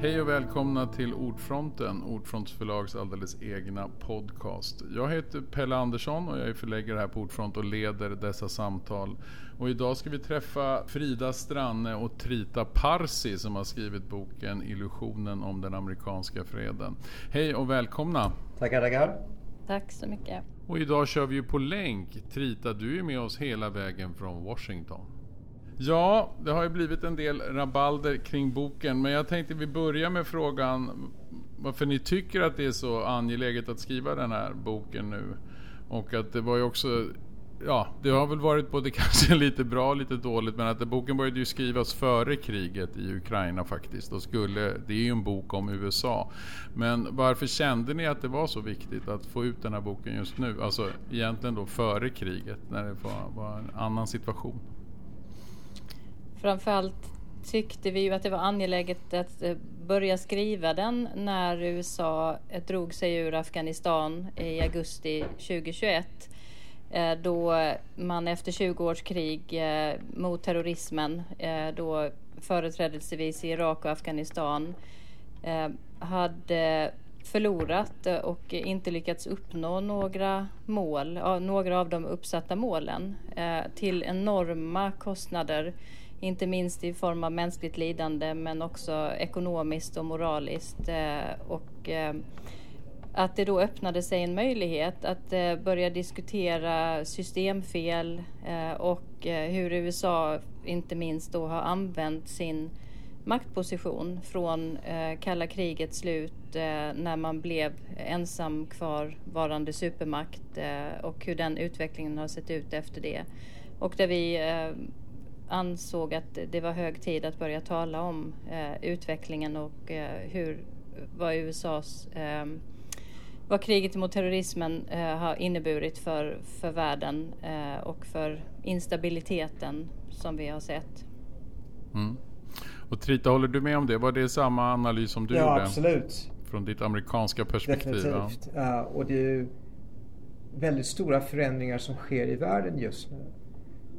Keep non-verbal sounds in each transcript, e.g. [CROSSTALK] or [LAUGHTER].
Hej och välkomna till Ordfronten, Ordfronts förlags alldeles egna podcast. Jag heter Pelle Andersson och jag är förläggare här på Ordfront och leder dessa samtal. Och idag ska vi träffa Frida Stranne och Trita Parsi som har skrivit boken Illusionen om den amerikanska freden. Hej och välkomna! Tackar, tackar! Tack så mycket! Och idag kör vi ju på länk. Trita, du är med oss hela vägen från Washington. Ja, det har ju blivit en del rabalder kring boken, men jag tänkte vi börjar med frågan varför ni tycker att det är så angeläget att skriva den här boken nu. Och att det var ju också, ja, det har väl varit både [LAUGHS] kanske lite bra och lite dåligt, men att boken började ju skrivas före kriget i Ukraina faktiskt. Och skulle, det är ju en bok om USA. Men varför kände ni att det var så viktigt att få ut den här boken just nu? Alltså egentligen då före kriget, när det var, var en annan situation. Framförallt tyckte vi ju att det var angeläget att eh, börja skriva den när USA eh, drog sig ur Afghanistan i augusti 2021. Eh, då man efter 20 års krig mot terrorismen, då företrädelsevis i Irak och Afghanistan, hade förlorat och inte lyckats uppnå några mål, några av de uppsatta målen till enorma kostnader inte minst i form av mänskligt lidande men också ekonomiskt och moraliskt. Eh, och eh, att det då öppnade sig en möjlighet att eh, börja diskutera systemfel och hur USA inte minst då har använt sin maktposition från kalla krigets slut när man blev ensam kvarvarande supermakt och hur den utvecklingen har sett ut efter det. Och där vi ansåg att det var hög tid att börja tala om eh, utvecklingen och eh, hur, vad USAs eh, vad kriget mot terrorismen eh, har inneburit för, för världen eh, och för instabiliteten som vi har sett. Mm. Och Trita, håller du med om det? Var det samma analys som du ja, gjorde? Ja, absolut. Från ditt amerikanska perspektiv? Definitivt. Ja. Uh, och det är ju väldigt stora förändringar som sker i världen just nu.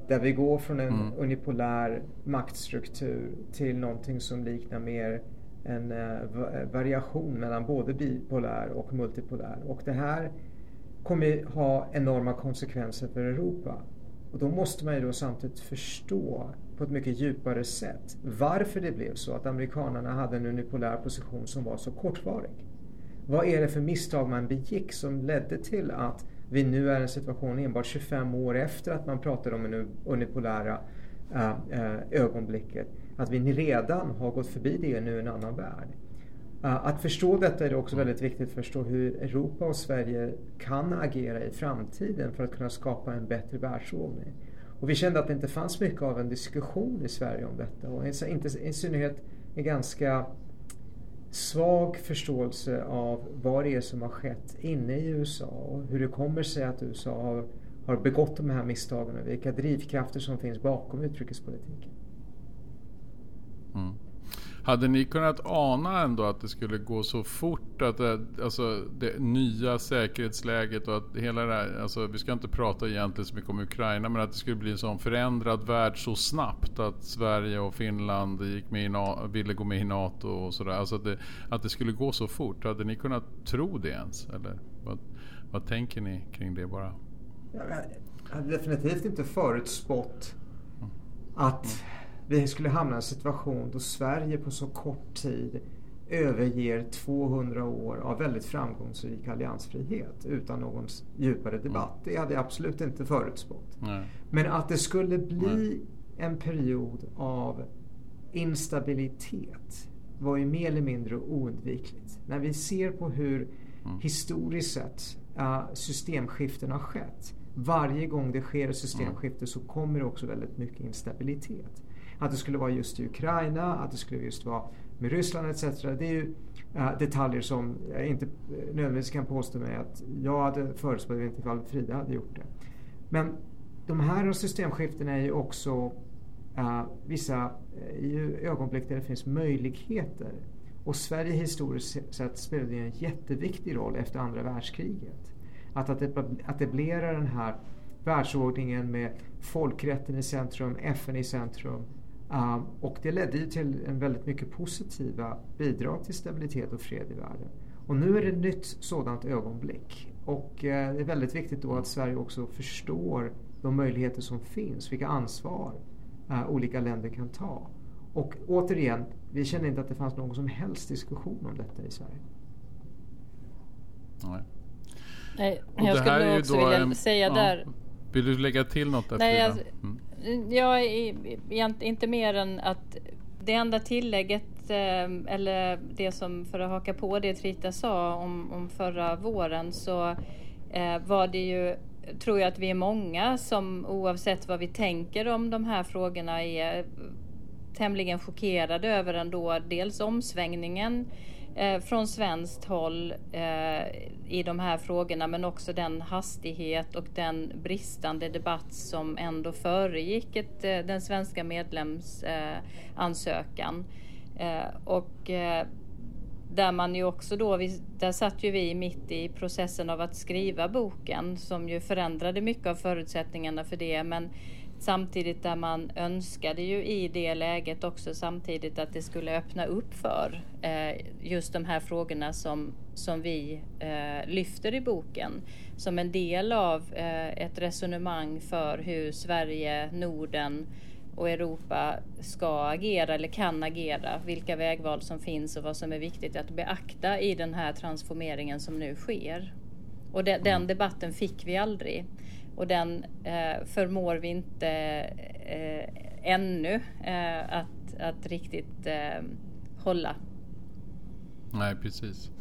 Där vi går från en mm. unipolär maktstruktur till någonting som liknar mer en uh, variation mellan både bipolär och multipolär. Och det här kommer ha enorma konsekvenser för Europa. Och då måste man ju då samtidigt förstå på ett mycket djupare sätt varför det blev så att amerikanerna hade en unipolär position som var så kortvarig. Vad är det för misstag man begick som ledde till att vi nu är i en situation enbart 25 år efter att man pratade om det unipolära äh, ögonblicket. Att vi redan har gått förbi det nu i en annan värld. Äh, att förstå detta är också väldigt viktigt att förstå hur Europa och Sverige kan agera i framtiden för att kunna skapa en bättre världsordning. Och vi kände att det inte fanns mycket av en diskussion i Sverige om detta och inte, i synnerhet en ganska svag förståelse av vad det är som har skett inne i USA och hur det kommer sig att USA har, har begått de här misstagen och vilka drivkrafter som finns bakom utrikespolitiken. Mm. Hade ni kunnat ana ändå att det skulle gå så fort? Att det, alltså det nya säkerhetsläget och att hela det här, alltså vi ska inte prata egentligen så mycket om Ukraina, men att det skulle bli en sån förändrad värld så snabbt att Sverige och Finland gick med i, ville gå med i NATO och sådär. Alltså att det, att det skulle gå så fort. Hade ni kunnat tro det ens? Eller vad, vad tänker ni kring det bara? Jag hade definitivt inte förutspått att mm vi skulle hamna i en situation då Sverige på så kort tid överger 200 år av väldigt framgångsrik alliansfrihet utan någon djupare mm. debatt. Mm. Det hade jag absolut inte förutspått. Nej. Men att det skulle bli Nej. en period av instabilitet var ju mer eller mindre oundvikligt. När vi ser på hur mm. historiskt sett uh, systemskiften har skett. Varje gång det sker ett systemskifte så kommer det också väldigt mycket instabilitet. Att det skulle vara just i Ukraina, att det skulle just vara med Ryssland etc. Det är ju äh, detaljer som jag inte eh, nödvändigtvis kan påstå mig att jag hade förutspått, inte ifall Frida hade gjort det. Men de här systemskiftena är ju också äh, vissa i ögonblick där det finns möjligheter. Och Sverige historiskt sett spelade en jätteviktig roll efter andra världskriget. Att, att etablera den här världsordningen med folkrätten i centrum, FN i centrum Uh, och det ledde ju till en väldigt mycket positiva bidrag till stabilitet och fred i världen. Och nu är det ett nytt sådant ögonblick. Och uh, det är väldigt viktigt då att Sverige också förstår de möjligheter som finns, vilka ansvar uh, olika länder kan ta. Och återigen, vi känner inte att det fanns någon som helst diskussion om detta i Sverige. Nej. Nej, jag skulle också vilja en, säga ja, där. Vill du lägga till något där Nej, alltså, mm. Jag är inte mer än att det enda tillägget eh, eller det som för att haka på det Trita sa om, om förra våren så eh, var det ju tror jag att vi är många som oavsett vad vi tänker om de här frågorna är tämligen chockerade över ändå dels omsvängningen eh, från svenskt håll eh, i de här frågorna men också den hastighet och den bristande debatt som ändå föregick ett, eh, den svenska medlemsansökan. Eh, eh, och eh, där man ju också då, där satt ju vi mitt i processen av att skriva boken som ju förändrade mycket av förutsättningarna för det men Samtidigt där man önskade ju i det läget också samtidigt att det skulle öppna upp för eh, just de här frågorna som, som vi eh, lyfter i boken. Som en del av eh, ett resonemang för hur Sverige, Norden och Europa ska agera eller kan agera. Vilka vägval som finns och vad som är viktigt att beakta i den här transformeringen som nu sker. Och de, den debatten fick vi aldrig. Och den eh, förmår vi inte eh, ännu eh, att, att riktigt eh, hålla. Nej, precis.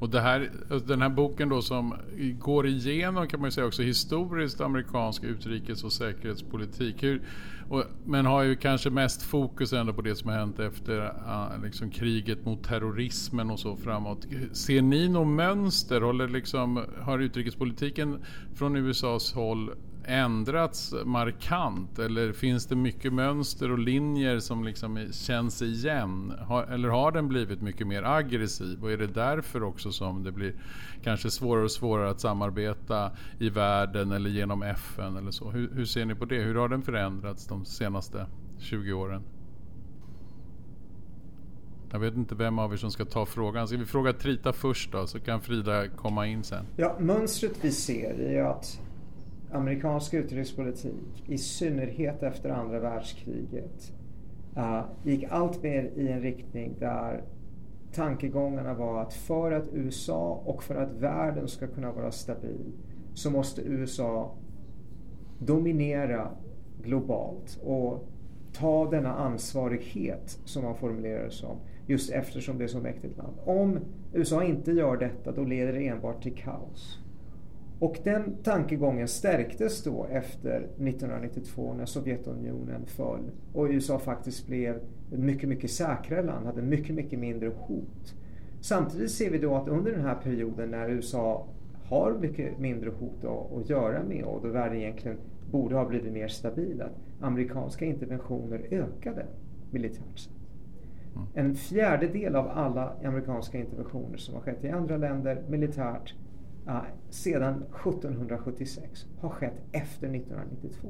Och det här, den här boken då som går igenom kan man säga också historiskt amerikansk utrikes och säkerhetspolitik. Hur, och, men har ju kanske mest fokus ändå på det som har hänt efter uh, liksom kriget mot terrorismen och så framåt. Ser ni något mönster? Håller liksom, har utrikespolitiken från USAs håll ändrats markant? Eller finns det mycket mönster och linjer som liksom känns igen? Har, eller har den blivit mycket mer aggressiv? Och är det därför också som det blir kanske svårare och svårare att samarbeta i världen eller genom FN eller så? Hur, hur ser ni på det? Hur har den förändrats de senaste 20 åren? Jag vet inte vem av er som ska ta frågan. Ska vi fråga Trita först då, så kan Frida komma in sen. Ja, mönstret vi ser är att amerikansk utrikespolitik, i synnerhet efter andra världskriget, uh, gick allt mer i en riktning där tankegångarna var att för att USA och för att världen ska kunna vara stabil så måste USA dominera globalt och ta denna ansvarighet som man formulerar det som just eftersom det är så mäktigt land. Om USA inte gör detta då leder det enbart till kaos. Och den tankegången stärktes då efter 1992 när Sovjetunionen föll och USA faktiskt blev ett mycket, mycket säkrare land, hade mycket, mycket mindre hot. Samtidigt ser vi då att under den här perioden när USA har mycket mindre hot att, göra med och då världen egentligen borde ha blivit mer stabil, att amerikanska interventioner ökade militärt sett. Mm. En fjärdedel av alla amerikanska interventioner som har skett i andra länder militärt uh, sedan 1776 har skett efter 1992.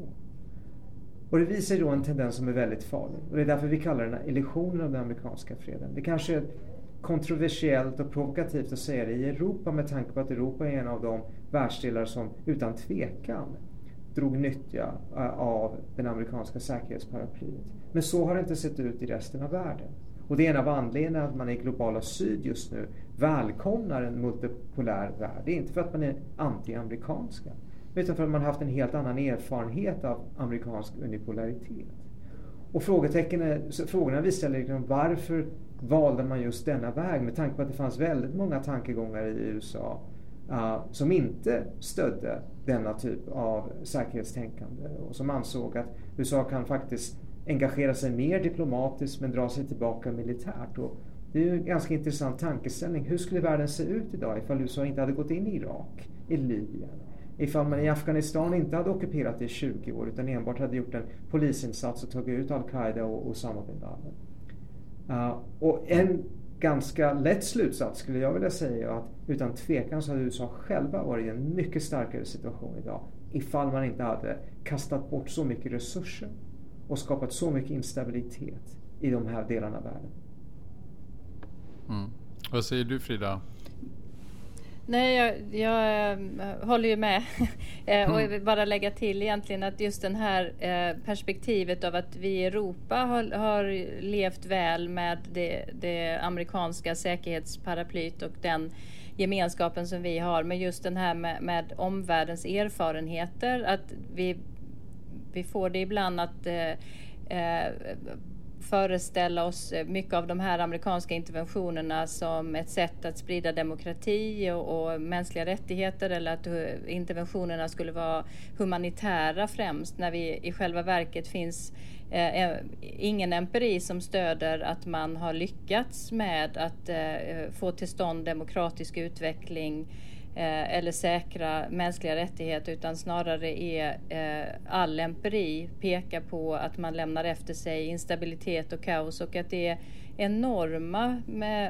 Och det visar då en tendens som är väldigt farlig. Och det är därför vi kallar den här illusionen av den amerikanska freden. Det kanske är kontroversiellt och provokativt att säga det i Europa med tanke på att Europa är en av de världsdelar som utan tvekan drog nytta eh, av den amerikanska säkerhetsparaplyet. Men så har det inte sett ut i resten av världen. Och det är en av anledningarna att man i globala syd just nu välkomnar en multipolär värld. Det är inte för att man är anti-amerikanska utan för att man har haft en helt annan erfarenhet av amerikansk unipolaritet. Och frågorna vi ställer är varför valde man just denna väg med tanke på att det fanns väldigt många tankegångar i USA uh, ah, som inte stödde denna typ av säkerhetstänkande och som ansåg att USA kan faktiskt engagera sig mer diplomatiskt men dra sig tillbaka militärt. Och det är ju en ganska intressant tankeställning. Hur skulle världen se ut idag ifall USA inte hade gått in i Irak, i Libyen? Ifall man i Afghanistan inte hade ockuperat det i 20 år utan enbart hade gjort en polisinsats och tagit ut al-Qaida och Osama bin Laden. Uh, och en ganska lätt slutsats skulle jag vilja säga är att utan tvekan så hade USA själva varit i en mycket starkare situation idag ifall man inte hade kastat bort så mycket resurser och skapat så mycket instabilitet i de här delarna av världen. Mm. Vad säger du Frida? Nej, jag, jag äh, håller ju med. [LAUGHS] Eh, och jag vill bara lägga till egentligen att just det här äh, perspektivet av att vi i Europa har, har levt väl med det, det, amerikanska säkerhetsparaplyt och den gemenskapen som vi har. Men just den här med, med omvärldens erfarenheter. Att vi, vi får det ibland att föreställa oss eh, mycket av de här amerikanska interventionerna som ett sätt att sprida demokrati och, och mänskliga rättigheter eller att eh, interventionerna skulle vara humanitära främst när vi i själva verket finns eh, eh, ingen empiri som stöder att man har lyckats med att eh, få till stånd demokratisk utveckling Eh, Eh, eller säkra mänskliga rättigheter utan snarare är eh, all empiri pekar på att man lämnar efter sig instabilitet och kaos och att det är enorma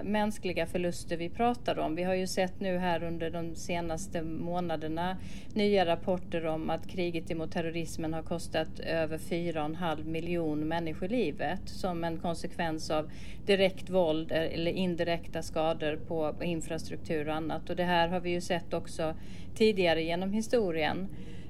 mänskliga förluster vi pratar om. Vi har ju sett nu här under de senaste månaderna nya rapporter om att kriget emot terrorismen har kostat över 4,5 miljon människor livet som en konsekvens av direkt våld eh, eller indirekta skador på infrastruktur och annat. Och det här har vi ju sett också tidigare genom historien.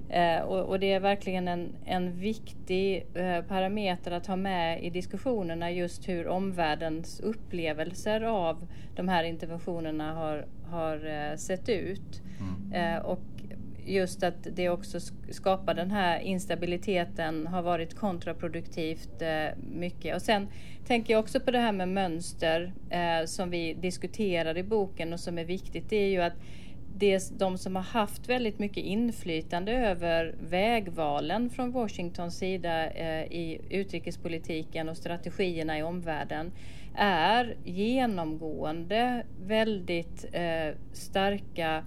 Eh, och, och, det är verkligen en, en viktig eh, parameter att ha med i diskussionerna just hur omvärldens upplevelser av de här interventionerna har, har eh, sett ut. Mm. Eh, och just att det också skapar den här instabiliteten har varit kontraproduktivt eh, mycket. Och sen tänker jag också på det här med mönster eh, som vi diskuterar i boken och som är viktigt. Det är ju att det, de som har haft väldigt mycket inflytande över vägvalen från Washingtons sida eh, i utrikespolitiken och strategierna i omvärlden är genomgående väldigt eh, starka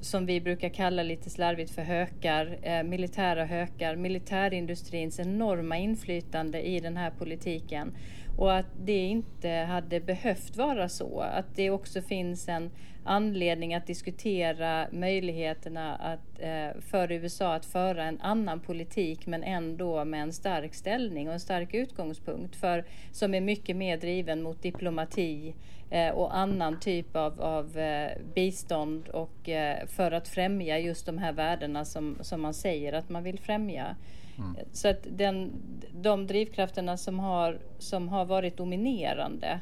som vi brukar kalla lite slarvigt för hökar, eh, militära hökar, militärindustrins enorma inflytande i den här politiken. Och att det inte hade behövt vara så. Att det också finns en anledning att diskutera möjligheterna att, eh, för USA att föra en annan politik men ändå med en stark ställning och en stark utgångspunkt för, som är mycket mer driven mot diplomati eh, och annan typ av, av eh, bistånd och för att främja just de här värdena som, som man säger att man vill främja. Mm. Så att den, de drivkrafterna som har, som har varit dominerande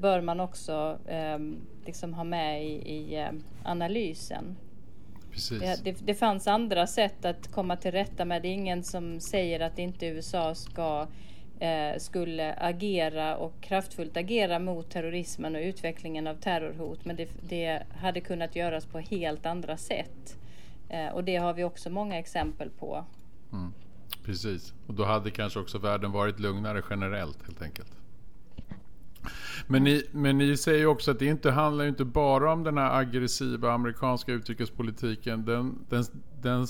bör man också eh, liksom ha med i, i eh, analysen. Det, det, det, fanns andra sätt att komma till rätta med. Det är ingen som säger att inte USA ska eh, skulle agera och kraftfullt agera mot terrorismen och utvecklingen av terrorhot. Men det, det hade kunnat göras på helt andra sätt. Eh, och det har vi också många exempel på. Mm. Precis, och då hade kanske också världen varit lugnare generellt helt enkelt. Men ni, men ni säger också att det inte handlar inte bara om den här aggressiva amerikanska utrikespolitiken. Den, den, den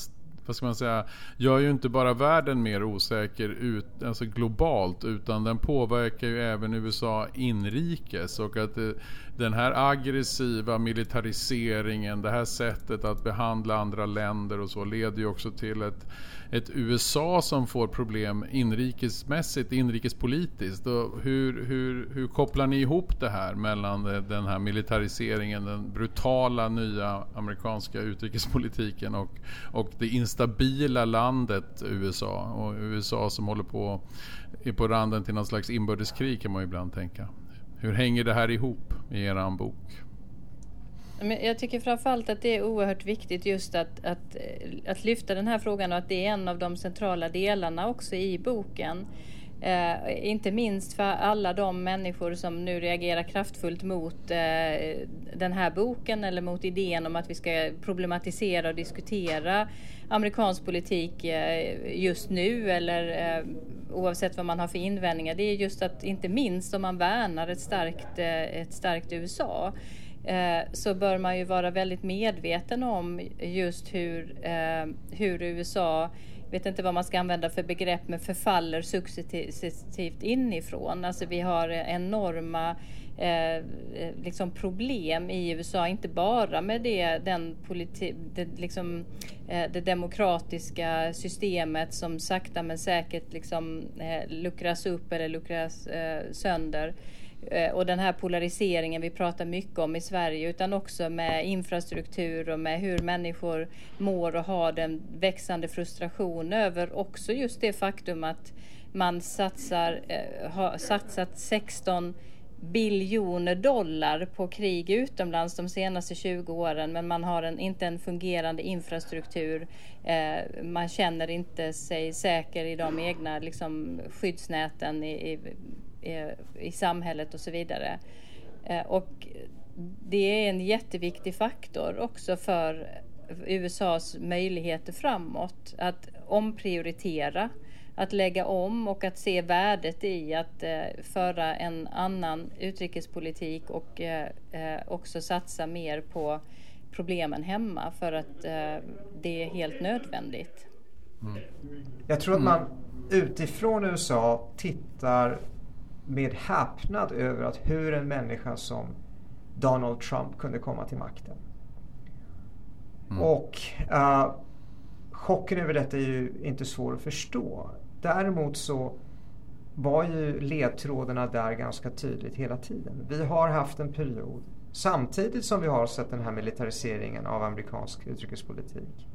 vad ska man säga, gör ju inte bara världen mer osäker ut, alltså globalt utan den påverkar ju även USA inrikes. Och att eh, den här aggressiva militariseringen, det här sättet att behandla andra länder och så leder ju också till ett ett USA som får problem inrikesmässigt, inrikespolitiskt. Och hur, hur, hur kopplar ni ihop det här mellan den här militariseringen, den brutala nya amerikanska utrikespolitiken och, och det instabila landet USA? Och USA som håller på, är på randen till någon slags inbördeskrig kan man ju ibland tänka. Hur hänger det här ihop i er bok? Jag tycker framförallt att det är oerhört viktigt just att, att, eh, att lyfta den här frågan och att det är en av de centrala delarna också i boken. Eh, inte minst för alla de människor som nu reagerar kraftfullt mot eh, den här boken eller mot idén om att vi ska problematisera och diskutera amerikansk politik eh, just nu eller eh, oavsett vad man har för invändningar. Det är just att inte minst om man värnar ett starkt, eh, ett starkt USA eh, Eh, så bör man ju vara väldigt medveten om just hur, eh, hur USA vet inte vad man ska använda för begrepp, men förfaller successivt inifrån. Alltså vi har enorma eh, eh liksom problem i USA, inte bara med det, den politi det, liksom, eh, det demokratiska systemet som sakta men säkert liksom, eh, luckras upp eller luckras eh, sönder Eh, Eh, och den här polariseringen vi pratar mycket om i Sverige utan också med infrastruktur och med hur människor mår och har den växande frustration över också just det faktum att man satsar, eh, har satsat 16 biljoner dollar på krig utomlands de senaste 20 åren men man har en, inte en fungerande infrastruktur. Eh, man känner inte sig säker i de egna liksom, skyddsnäten i, i i samhället och så vidare. Eh, och det är en jätteviktig faktor också för USAs möjligheter framåt att omprioritera, att lägga om och att se värdet i att eh, föra en annan utrikespolitik och eh, också satsa mer på problemen hemma för att det är helt nödvändigt. Mm. Jag tror att man utifrån USA tittar med häpnad över att hur en människa som Donald Trump kunde komma till makten. Mm. Och uh, chocken över detta är ju inte svår att förstå. Däremot så var ju ledtrådarna där ganska tydligt hela tiden. Vi har haft en period samtidigt som vi har sett den här militariseringen av amerikansk utrikespolitik.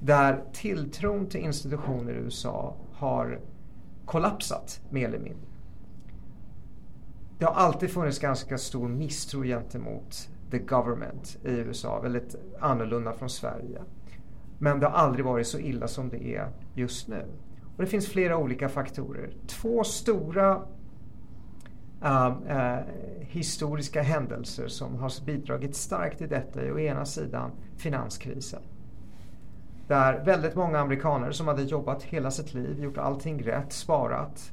Där tilltron till institutioner i USA har kollapsat mer eller mindre det har alltid funnits ganska stor misstro gentemot the government i USA. Väldigt annorlunda från Sverige. Men det har aldrig varit så illa som det är just nu. Och det finns flera olika faktorer. Två stora uh, uh, historiska händelser som har bidragit starkt till detta är å ena sidan finanskrisen. Där väldigt många amerikaner som hade jobbat hela sitt liv, gjort allting rätt, sparat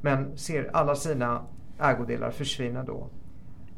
men ser alla sina ägodelar försvinna då.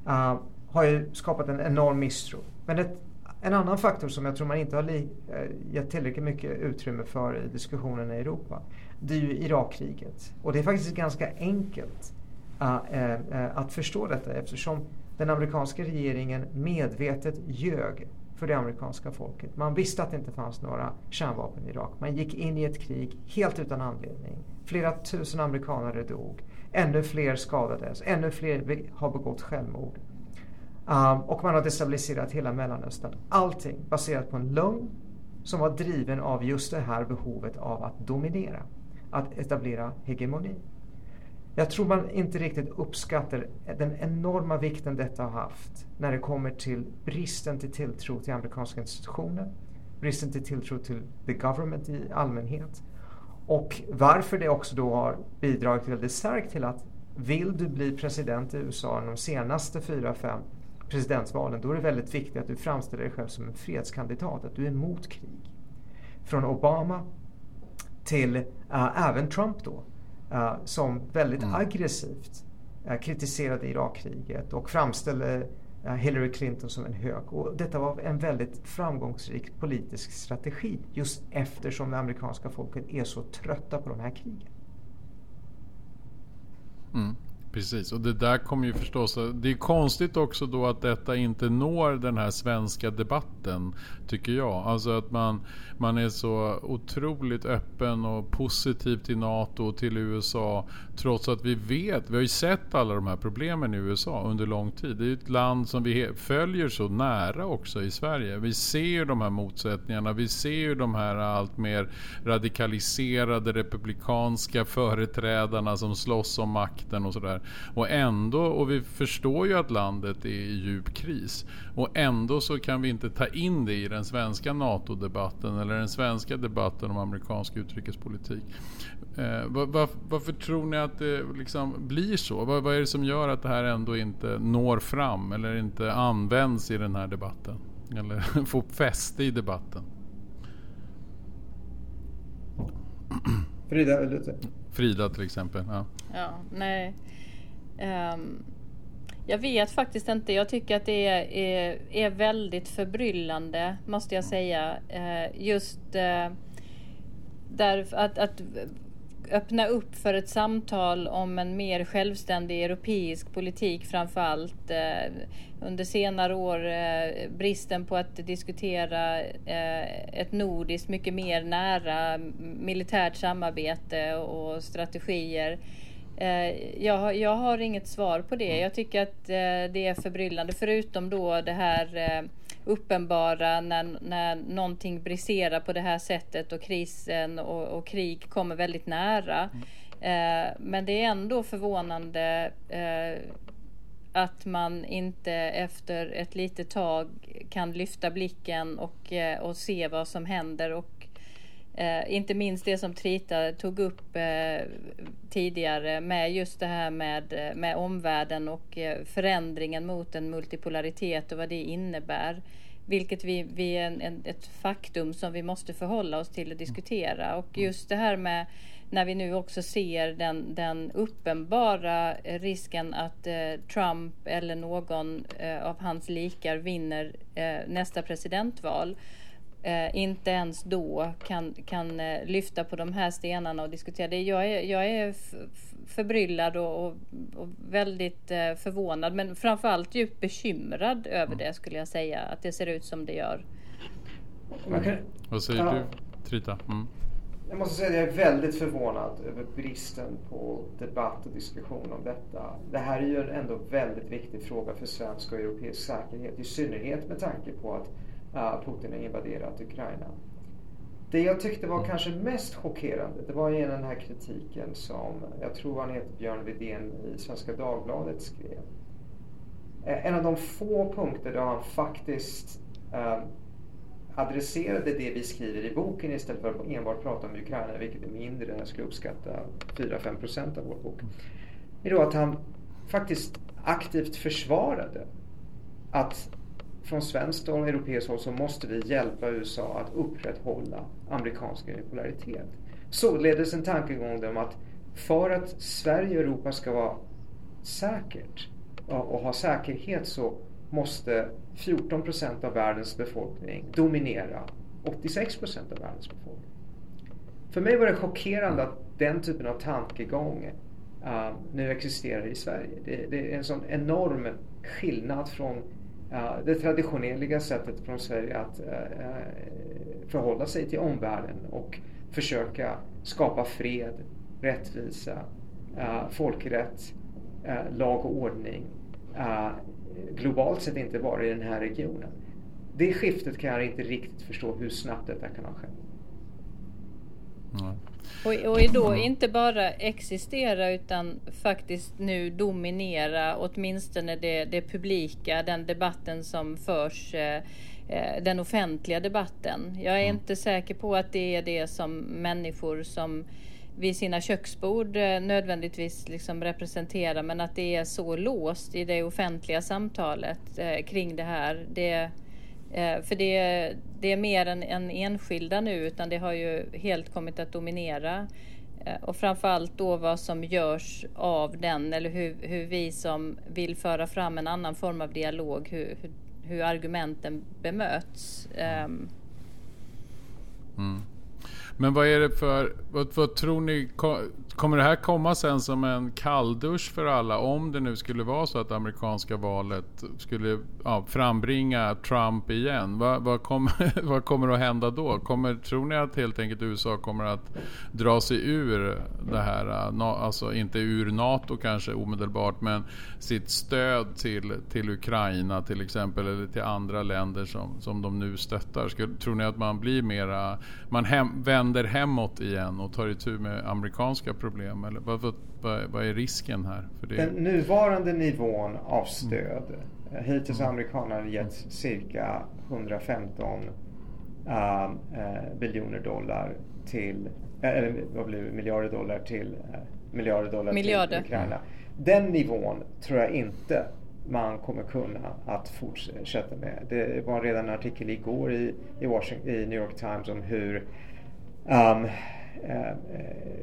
Uh, har ju skapat en enorm misstro. Men ett, en annan faktor som jag tror man inte har li, uh, gett tillräckligt mycket utrymme för i diskussionerna i Europa. Det är ju Irakkriget. Och det är faktiskt ganska enkelt uh, att förstå detta eftersom den amerikanska regeringen medvetet ljög för det amerikanska folket. Man visste att det inte fanns några kärnvapen i Irak. Man gick in i ett krig helt utan anledning. Flera tusen amerikanare dog. Ännu fler skadades, ännu fler har begått självmord. Um, och man har destabiliserat hela Mellanöstern. Allting baserat på en lögn som var driven av just det här behovet av att dominera. Att etablera hegemoni. Jag tror man inte riktigt uppskattar den enorma vikten detta har haft när det kommer till bristen till tilltro till amerikanska institutioner, bristen till tilltro till the government i allmänhet och varför det också då har bidragit väldigt starkt till att vill du bli president i USA de senaste fyra, fem presidentvalen då är det väldigt viktigt att du framställer dig själv som en fredskandidat, att du är emot krig. Från Obama till uh, även Trump då, uh, som väldigt mm. aggressivt uh, kritiserade Irakkriget och framställde Hillary Clinton som en hög. Och detta var en väldigt framgångsrik politisk strategi just eftersom det amerikanska folket är så trötta på de här krigen. Mm. Precis, och det där kommer ju förstås... Det är konstigt också då att detta inte når den här svenska debatten, tycker jag. Alltså att man, man är så otroligt öppen och positiv till NATO och till USA. Trots att vi vet, vi har ju sett alla de här problemen i USA under lång tid. Det är ju ett land som vi följer så nära också i Sverige. Vi ser ju de här motsättningarna, vi ser ju de här allt mer radikaliserade republikanska företrädarna som slåss om makten och sådär. Och ändå, och vi förstår ju att landet är i djup kris. Och ändå så kan vi inte ta in det i den svenska NATO-debatten eller den svenska debatten om amerikansk utrikespolitik. Eh, var, var, varför tror ni att det liksom blir så? Vad, vad är det som gör att det här ändå inte når fram eller inte används i den här debatten? Eller [LAUGHS] får fäste i debatten? Frida, eller? Frida till exempel. Ja. ja nej. Um, Jag vet faktiskt inte. Jag tycker att det är, är, är väldigt förbryllande, måste jag säga. Uh, just uh, där, att, att öppna upp för ett samtal om en mer självständig europeisk politik framför allt. Eh, under senare år eh, bristen på att diskutera ett nordiskt mycket mer nära militärt samarbete och strategier jag, jag har inget svar på det. Jag tycker att eh, det är förbryllande. Förutom då det här eh, uppenbara när, när någonting briserar på det här sättet och krisen och, och krig kommer väldigt nära. Men det är ändå förvånande att man inte efter ett litet tag kan lyfta blicken och, och se vad som händer och Eh, inte minst det som Trita tog upp eh, tidigare med just det här med, med omvärlden och eh, förändringen mot en multipolaritet och vad det innebär. Vilket vi, vi är en, en, ett faktum som vi måste förhålla oss till och diskutera. Och just det här med när vi nu också ser den, den uppenbara risken att eh, Trump eller någon eh, av hans likar vinner eh, nästa presidentval eh, inte ens då kan, kan eh, lyfta på de här stenarna och diskutera det. Jag är, jag är förbryllad och, och, och väldigt eh, förvånad men framförallt djupt bekymrad över mm. det skulle jag säga. Att det ser ut som det gör. Mm. Vad säger ja. du Trita? Mm. Jag måste säga att jag är väldigt förvånad över bristen på debatt och diskussion om detta. Det här är ju en ändå väldigt viktig fråga för svensk och europeisk säkerhet. I synnerhet med tanke på att Putin har invaderat Ukraina. Det jag tyckte var kanske mest chockerande det var igen den här kritiken som jag tror han heter Björn Widén i Svenska Dagbladet skrev. Eh, en av de få punkter där han faktiskt eh, adresserade det vi skriver i boken istället för att enbart prata om Ukraina, vilket är mindre, jag skulle uppskatta 4-5 procent av vår bok. är då att han faktiskt aktivt försvarade att från svenskt och europeiskt håll så måste vi hjälpa USA att upprätthålla amerikansk unipolaritet. Således en tankegång om att för att Sverige och Europa ska vara säkert och ha säkerhet så måste 14 procent av världens befolkning dominera 86 procent av världens befolkning. För mig var det chockerande att den typen av tankegång uh, nu existerar i Sverige. Det, det, är en sån enorm skillnad från det traditionella sättet från Sverige att eh, eh, förhålla sig till omvärlden och försöka skapa fred, rättvisa, eh, folkrätt, lag och ordning globalt sett inte bara i den här regionen. Det skiftet kan jag inte riktigt förstå hur snabbt detta kan ha skett. Mm. Och, och då inte bara existera utan faktiskt nu dominera åtminstone det, det publika, den debatten som förs eh, eh den offentliga debatten. Jag är mm. inte säker på att det är det som människor som vid sina köksbord eh, nödvändigtvis liksom representerar men att det är så låst i det offentliga samtalet eh, kring det här. Det, för det, det är mer än, än enskilda nu utan det har ju helt kommit att dominera. Eh, och framförallt då vad som görs av den eller hur, hur vi som vill föra fram en annan form av dialog, hur, hur, hur argumenten bemöts. Um. Mm. Men vad är det för, vad, vad, tror ni, kommer det här komma sen som en kalldusch för alla om det nu skulle vara så att amerikanska valet skulle ja, frambringa Trump igen? Vad, vad, kommer, [LAUGHS] vad kommer att hända då? Kommer, tror ni att helt enkelt USA kommer att dra sig ur det här, alltså inte ur NATO kanske omedelbart, men sitt stöd till, till Ukraina till exempel eller till andra länder som, som de nu stöttar? Skulle, tror ni att man blir mera, man hem, vänder hemåt igen och tar itu med amerikanska problem? Eller vad, vad, vad är risken här? För det? Den nuvarande nivån av stöd. Mm. Hittills har mm. amerikanerna gett cirka 115 uh, uh, biljoner dollar till, uh, eller vad blir det, miljarder dollar till, uh, miljarder dollar miljarder. till Ukraina. Den nivån tror jag inte man kommer kunna att fortsätta med. Det var redan en artikel igår i, i, Washington, i New York Times om hur um,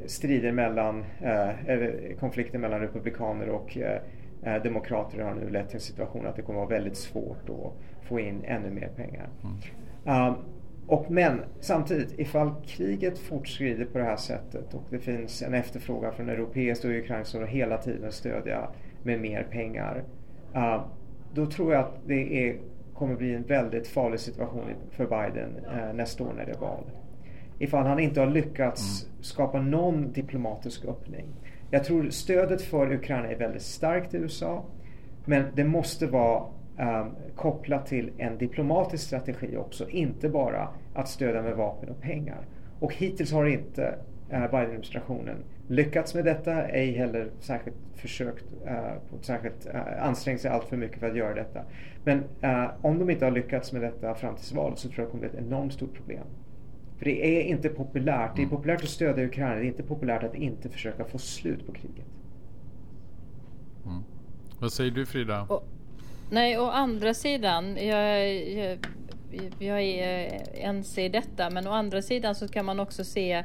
strider mellan, uh, konflikter mellan republikaner och uh, eh, demokrater har nu lett till en situation att det kommer att vara väldigt svårt att få in ännu mer pengar. Mm. Um, och men samtidigt, ifall kriget fortskrider på det här sättet och det finns en efterfrågan från europeiskt och ukrainskt som hela tiden stödja med mer pengar. Uh, då tror jag att det är, kommer bli en väldigt farlig situation för Biden uh, nästa år när det är val. Ifall han inte har lyckats mm. skapa någon diplomatisk öppning. Jag tror stödet för Ukraina är väldigt starkt i USA. Men det måste vara um, kopplat till en diplomatisk strategi också. Inte bara att stödja med vapen och pengar. Och hittills har inte uh, Biden-administrationen lyckats med detta, ej heller särskilt försökt uh, särskilt uh, ansträngt sig allt för mycket för att göra detta. Men uh, om de inte har lyckats med detta fram till valet så tror jag det kommer bli ett enormt stort problem. För det är inte populärt. Det är mm. populärt att stödja Ukraina. Det är inte populärt att inte försöka få slut på kriget. Mm. Vad säger du Frida? Och, nej, å andra sidan. Jag, jag, jag är ense i detta. Men å andra sidan så kan man också se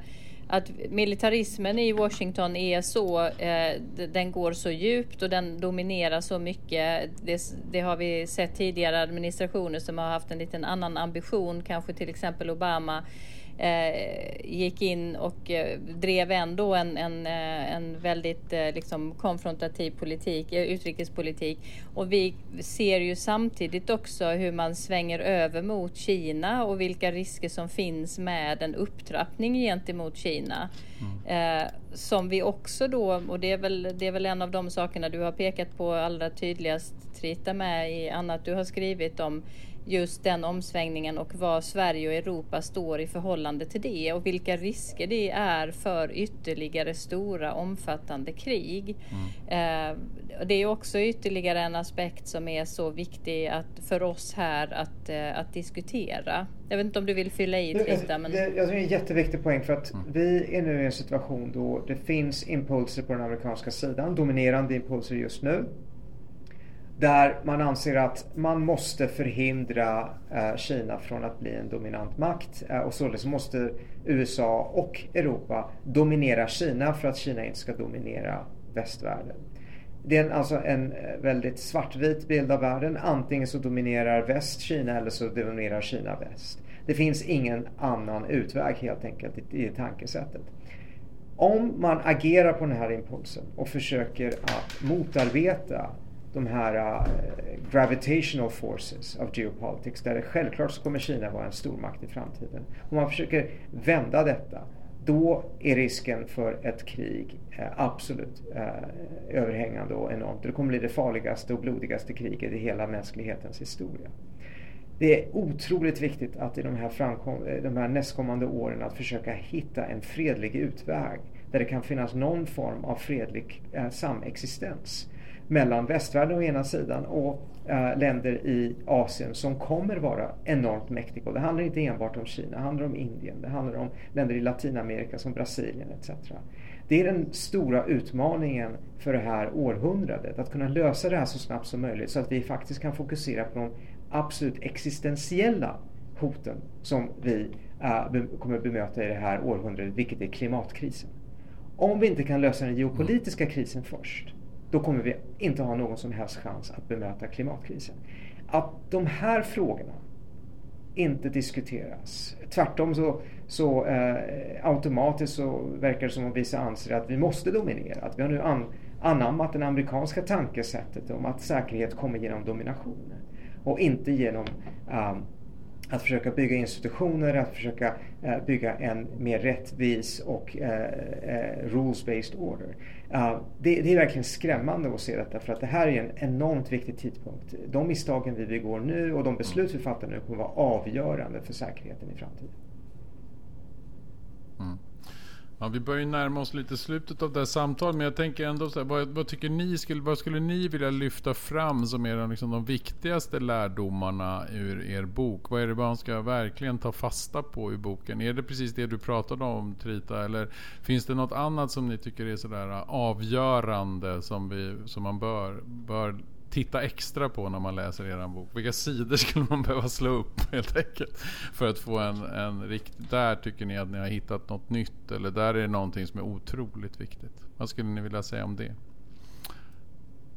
att militarismen i Washington är så, eh, den går så djupt och den dominerar så mycket. Det, det, har vi sett tidigare administrationer som har haft en liten annan ambition, kanske till exempel Obama eh, gick in och eh, drev ändå en, en, eh, en väldigt eh, liksom konfrontativ politik, eh, utrikespolitik. Och vi ser ju samtidigt också hur man svänger över mot Kina och vilka risker som finns med en upptrappning gentemot Kina. Mm. Eh, som vi också då, och det är, väl, det är väl en av de sakerna du har pekat på allra tydligast Trita med i annat du har skrivit om just den omsvängningen och var Sverige och Europa står i förhållande till det och vilka risker det är för ytterligare stora omfattande krig. Mm. Eh, det är också ytterligare en aspekt som är så viktig att, för oss här att, eh, att diskutera. Jag vet inte om du vill fylla i lite? Men... Det, jag tror det är en jätteviktig poäng för att mm. vi är nu i en situation då det finns impulser på den amerikanska sidan, dominerande impulser just nu där man anser att man måste förhindra eh, Kina från att bli en dominant makt eh, och således måste USA och Europa dominera Kina för att Kina inte ska dominera västvärlden. Det är alltså en eh, väldigt svartvit bild av världen. Antingen så dominerar väst Kina eller så dominerar Kina väst. Det finns ingen annan utväg helt enkelt i, i tankesättet. Om man agerar på den här impulsen och försöker att motarbeta de här uh, gravitational forces of geopolitics där det självklart så kommer Kina vara en stormakt i framtiden. Om man försöker vända detta då är risken för ett krig uh, absolut uh, överhängande och enormt. Det kommer bli det farligaste och blodigaste kriget i hela mänsklighetens historia. Det är otroligt viktigt att i de här, framkom, de här nästkommande åren att försöka hitta en fredlig utväg där det kan finnas någon form av fredlig samexistens mellan västvärlden å ena sidan och äh, länder i Asien som kommer vara enormt mäktiga. Och det handlar inte enbart om Kina, det handlar om Indien, det handlar om länder i Latinamerika som Brasilien etc. Det är den stora utmaningen för det här århundradet, att kunna lösa det här så snabbt som möjligt så att vi faktiskt kan fokusera på de absolut existentiella hoten som vi äh, be kommer bemöta i det här århundradet, vilket är klimatkrisen. Om vi inte kan lösa den geopolitiska krisen först, då kommer vi inte ha någon som helst chans att bemöta klimatkrisen. Att de här frågorna inte diskuteras. Tvärtom så, så eh, automatiskt så verkar det som om vissa anser att vi måste dominera. Att vi har nu an, anammat det amerikanska tankesättet om att säkerhet kommer genom domination och inte genom eh, att försöka bygga institutioner, att försöka eh, bygga en mer rättvis och eh, eh, rules-based order. Det, det, är verkligen skrämmande att se detta för att det här är en enormt viktig tidpunkt. De misstagen vi begår nu och de beslut vi fattar nu kommer vara avgörande för säkerheten i framtiden. Mm. Ja, vi börjar närma oss lite slutet av det här samtalet, men jag tänker ändå så här, vad, vad, tycker ni, skulle, vad skulle ni vilja lyfta fram som är liksom de viktigaste lärdomarna ur er bok? Vad är det man ska verkligen ta fasta på i boken? Är det precis det du pratade om Trita, eller finns det något annat som ni tycker är sådär äh, avgörande som, vi, som man bör, bör titta extra på när man läser er bok? Vilka sidor [LAUGHS] skulle man behöva slå upp helt enkelt? För att få en, en riktig... Där tycker ni att ni har hittat något nytt eller där är det någonting som är otroligt viktigt. Vad skulle ni vilja säga om det?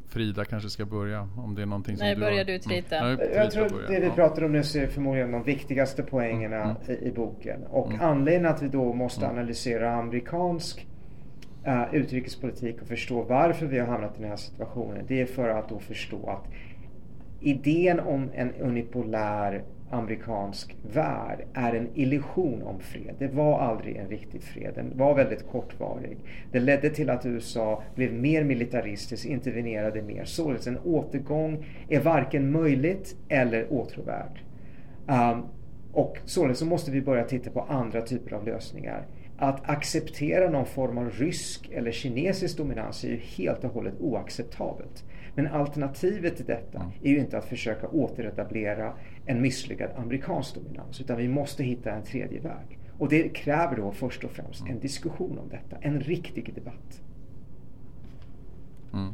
Frida kanske ska börja om det är någonting som Nej, du börjar har. du Trita. Mm. Nej, Jag tror det vi pratar om nu är förmodligen de viktigaste poängerna Mm, i, i boken. Och Mm. anledningen att vi då måste Mm. analysera amerikansk Eh, utrikespolitik och förstå varför vi har hamnat i den här situationen. Det är för att då förstå att idén om en unipolär amerikansk värld är en illusion om fred. Det var aldrig en riktig fred. Den var väldigt kortvarig. Det ledde till att USA blev mer militaristiskt, intervenerade mer. Således en återgång är varken möjligt eller åtråvärd. Um, och således så måste vi börja titta på andra typer av lösningar. Att acceptera någon form av rysk eller kinesisk dominans är ju helt och hållet oacceptabelt. Men alternativet till detta Mm. är ju inte att försöka återetablera en misslyckad amerikansk dominans utan vi måste hitta en tredje väg. Och det kräver då först och främst Mm. en diskussion om detta, en riktig debatt. Mm.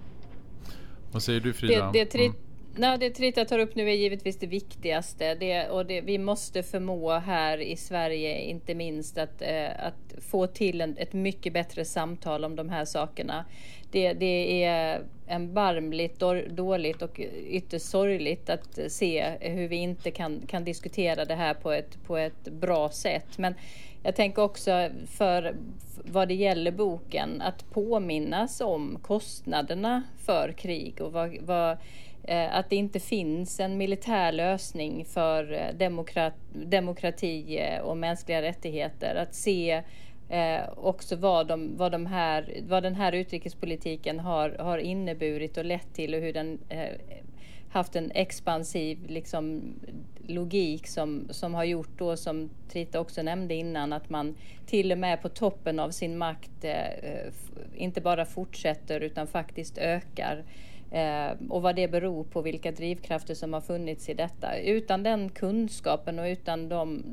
Vad säger du Frida? Det, det, tri, Mm nej, det Trita tar upp nu är givetvis det viktigaste. Det, och det, vi måste förmå här i Sverige inte minst att, eh, att få till en, ett mycket bättre samtal om de här sakerna. Det, det är erbarmligt dåligt och ytterst sorgligt att se hur vi inte kan, kan diskutera det här på ett, på ett bra sätt. Men jag tänker också för vad det gäller boken att påminnas om kostnaderna för krig och vad, vad, Eh, att det inte finns en militär lösning för eh, demokrat, demokrati eh, och mänskliga rättigheter. Att se eh, också vad, de, vad, de här, vad den här utrikespolitiken har, har inneburit och lett till och hur den eh, haft en expansiv liksom, logik som, som har gjort då som Trita också nämnde innan att man till och med på toppen av sin makt eh, inte bara fortsätter utan faktiskt ökar. Eh, och vad det beror på, vilka drivkrafter som har funnits i detta. Utan den kunskapen och utan de,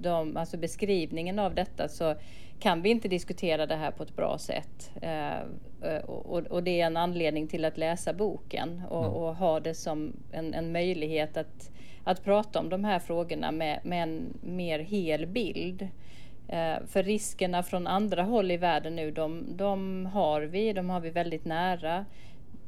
de, alltså beskrivningen av detta så kan vi inte diskutera det här på ett bra sätt. Eh, och, och det är en anledning till att läsa boken och, Mm. och ha det som en, en möjlighet att, att prata om de här frågorna med, med en mer hel bild. Eh, för riskerna från andra håll i världen nu, de, de har vi, de har vi väldigt nära.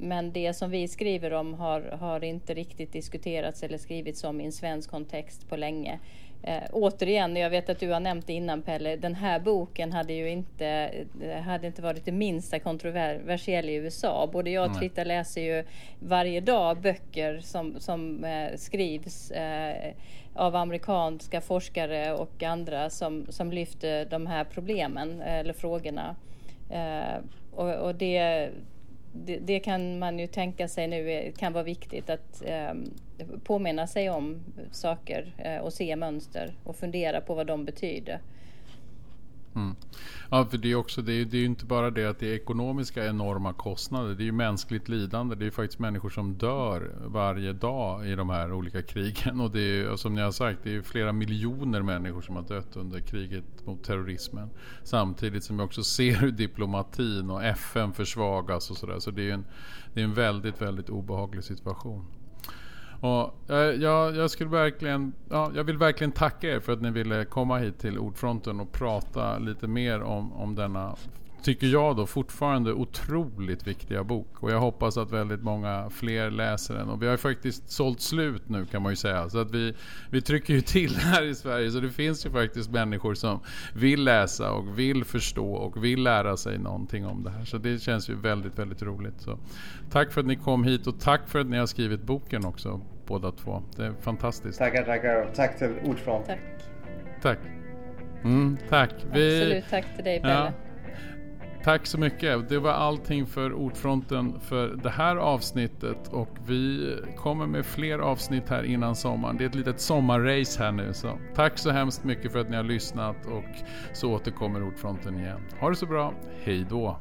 Men det som vi skriver om har, har inte riktigt diskuterats eller skrivits om i en svensk kontext på länge. Eh, återigen, jag vet att du har nämnt det innan Pelle, den här boken hade ju inte, eh, hade inte varit det minsta kontroversiell i USA. Både jag och Nej. Trita läser ju varje dag böcker som, som eh, skrivs eh, av amerikanska forskare och andra som, som lyfter de här problemen eh, eller frågorna. Eh, och, och det, det, det kan man ju tänka sig nu är, kan vara viktigt att eh, påminna sig om saker eh, och se mönster och fundera på vad de betyder. Mm. Ja, för det är också det är, det är ju inte bara det att det är ekonomiska enorma kostnader. Det är ju mänskligt lidande. Det är ju faktiskt människor som dör varje dag i de här olika krigen. Och det är som ni har sagt, det är flera miljoner människor som har dött under kriget mot terrorismen. Samtidigt som vi också ser hur diplomatin och FN försvagas och sådär. Så det är ju en, det är en väldigt, väldigt obehaglig situation. Och, jag, jag, skulle verkligen, ja, jag vill verkligen tacka er för att ni ville komma hit till Ordfronten och prata lite mer om, om denna, tycker jag då, fortfarande otroligt viktiga bok. Och jag hoppas att väldigt många fler läser den. Och vi har ju faktiskt sålt slut nu kan man ju säga. Så att vi, vi trycker ju till här i Sverige. Så det finns ju faktiskt människor som vill läsa och vill förstå och vill lära sig någonting om det här. Så det känns ju väldigt, väldigt roligt. Så tack för att ni kom hit och tack för att ni har skrivit boken också båda två. Det är fantastiskt. Tackar, tackar och tack till Ordfront. Tack. Tack. Mm, tack. Vi, Absolut, tack till dig Pelle. Ja. Tack så mycket. Det var allting för Ordfronten för det här avsnittet och vi kommer med fler avsnitt här innan sommaren. Det är ett litet sommarrace här nu. Så tack så hemskt mycket för att ni har lyssnat och så återkommer Ordfronten igen. Ha det så bra. Hej då.